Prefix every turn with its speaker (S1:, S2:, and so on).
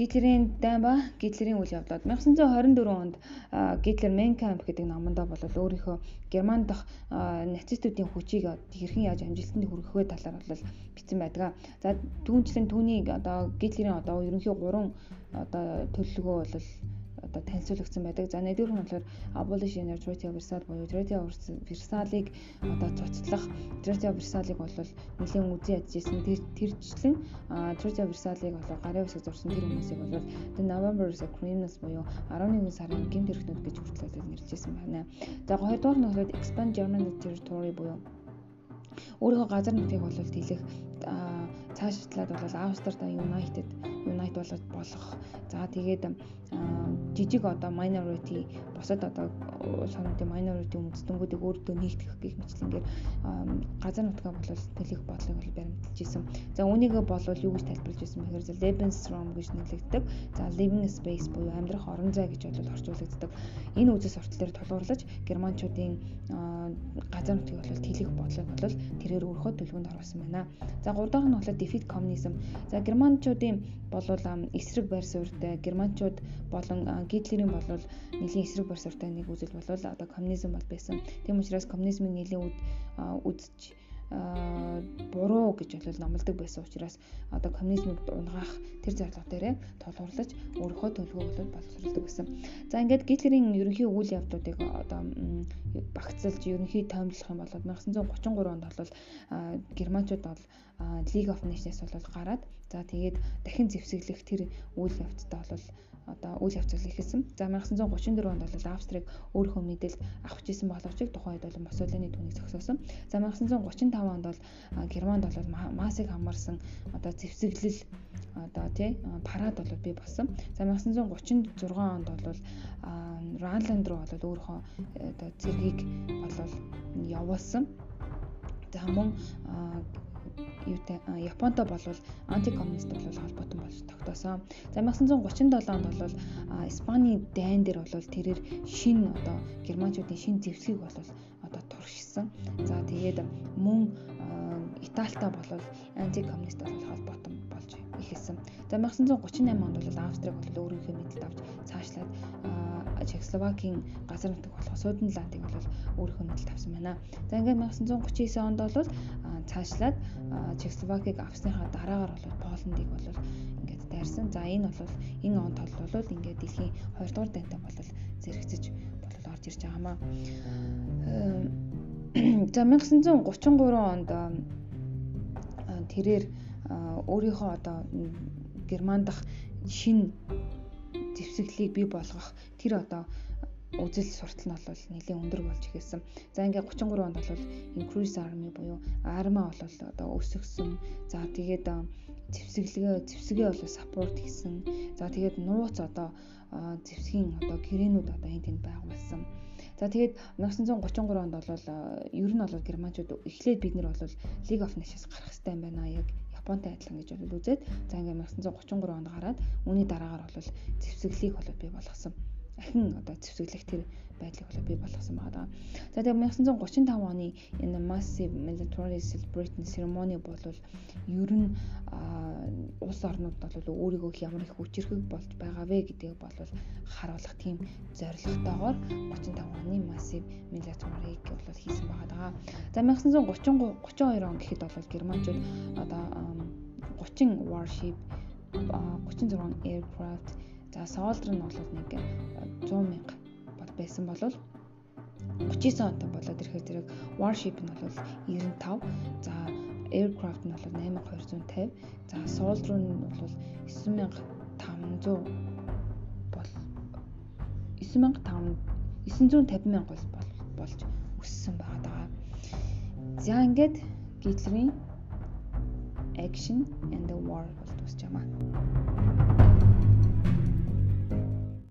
S1: Гитлерийн дайн ба Гитлерийн үйл явдлууд 1924 онд Гитлер Kampf гэдэг номондоо бол өөрийнхөө Герман дахь нацистуудын хүчийг хэрхэн яаж амжилтанд хүргэх вэ талаар бол бичсэн байдаг. За түүнчлэн түүнийг одоо Гитлерийн одоо ерөнхий 3 одоо төлөвлөгөө бол одоо танилцуулагдсан байдаг. За нэгдүгээр нь болохоор abolition of Treaty Versailles буюу Treaty Versailles-ыг одоо цуцлах Treaty Versailles-ыг бол нэлийн үзий ядчихсан. Тэрчлэн Treaty Versailles-ыг бол гарын үсэг зурсан тэр хүмүүсийг бол The November Criminals буюу 11 сарын гэмт хэрэгтнүүд гэж хүртэл нэрлэжсэн байна. За хоёрдугаар нь болохоор Expand German Territory буюу өөрийнхөө газар нутгийг бол тэлэх цаашлаад бол Австрид United Unite болгож болох. За тэгээд жижиг одоо minority бусад одоо сонгоны minority үндэстнүүдийг өөртөө нэгтгэх гэх мэтлэнгээр газар нутгаа бол төлөх бодлого бол баримталж исэн. За үүнийг бол юу гэж тайлбарлаж исэн бэхээр Lebensraum гэж нэрлэгддэг. За living space буюу амьдрах орон зай гэж бол орчуулагддаг. Энэ үзэс ортол дээр тулгуурлаж германчуудын газар нутгийг бол тэлэх бодлого бол тэрээр өөрөхөд төлөвөнд оруулсан байна. За гурав дахь нь бол defeat communism. За германчуудын болвол эсрэг байр суурьтай германчууд болон гитлерийн болвол нэлийн эсрэг байр суурьтай нэг үзэл болвол одоо коммунизм бол байсан. Тийм учраас коммунизмын нэлийн үд үдч буруу гэж бол номлодог байсан учраас одоо коммунизмыг унгаах тэр зорилго дээрээ тулгуурлаж өөрийнхөө төлөвөө бол боловсруулдаг байсан. За ингээд Гитлерийн ерөнхий үйл явдлуудыг одоо багцлж ерөнхий тоймлох юм бол 1933 онд бол германчууд бол League of Nations бол гараад за тэгээд дахин зэвсэглэх тэр үйл явцтай бол одоо үйл явцыг эхэлсэн. За 1934 онд бол Австрийг өөрийнхөө мэдээлд авах гэсэн боловч тухайн үед бол Муссолини түүнийг зогсоосон. За 1935 онд бол Германд бол массыг хамарсан одоо зэвсэглэл одоо тий парад бол бий болсон. За 1936 онд бол Ранланд руу бол өөрийнхөө одоо зэргийг бол явуулсан. За мөн юутай Японтой болвол антикоммунист бол холбоотой болж тогтоосон. За 1937 онд бол Испани дайн дээр бол тэрээр шин одоо германчуудын шин зэвсгийг бол одоо туршсан. За тэгээд мөн Италитай бол антикоммунист бол холбоотой болж эхэлсэн. За 1938 онд бол Австрик бол өөрийнхөө мэдэлд авч цаашлаад Чехословакийн газар нутаг болох Суданландыг бол өөрийнхөө мэдэлд авсан байна. За ингээд 1939 онд бол цаашлаад Чехословакийг авсныхаа дараагаар бол Поландыг бол ингээд дайрсан. За энэ бол энэ он тол бол ингээд дэлхийн 2 дугаар дайнтай бол зэрэгцэж орж ирж байгаамаа. За 1933 онд тэрээр өөрийнхөө одоо Герман дахь шин зэвсэглийг бий болгох тэр одоо үзэл суртал нь бол нэлээд өндөр болж ирсэн. За ингээд 33 онд бол Increase Army буюу армаа бол одоо өсөгсөн. За тэгээд зэвсэглэгээ зэвсгээ бол саппорт хийсэн. За тэгээд нууц одоо зэвсгийн одоо гэрээнүүд одоо энэ тэнд байгуулсан. За тэгээд 1933 онд бол ер нь бол германчууд эхлээд бид нар бол League of Nations гарах хэрэгтэй юм байна яг Японтай адилхан гэж бол үзээд за ингээд 1933 онд гараад үүний дараагаар бол зэвсэглийг бол бий болгосон ахин одоо зэвсэглэх тэр байдлыг болоо бий болгосон байгаа даа. За тэгээ 1935 оны энэ massive military celebrating ceremony бол ер нь улс орнууд бол өөрийгөө ямар их хүчрхэг болж байгаа вэ гэдгийг бол харуулах тийм зорилготойгоор 35 оны massive military-г бол хийсэн байгаа даа. За 1933 32 он гэхэд бол германчууд одоо 30 warship 36 aircraft За солдор нь бол нэг 100 мянга бол байсан бол 39 онтой болоод ирэхээр зэрэг warship нь бол 95. За aircraft нь бол 8250. За солдор нь бол 9500 бол 9500 950 мянга бол болж өссөн байгаа даа. За ингээд Гитлерийн action and the war бол тусч ямаа.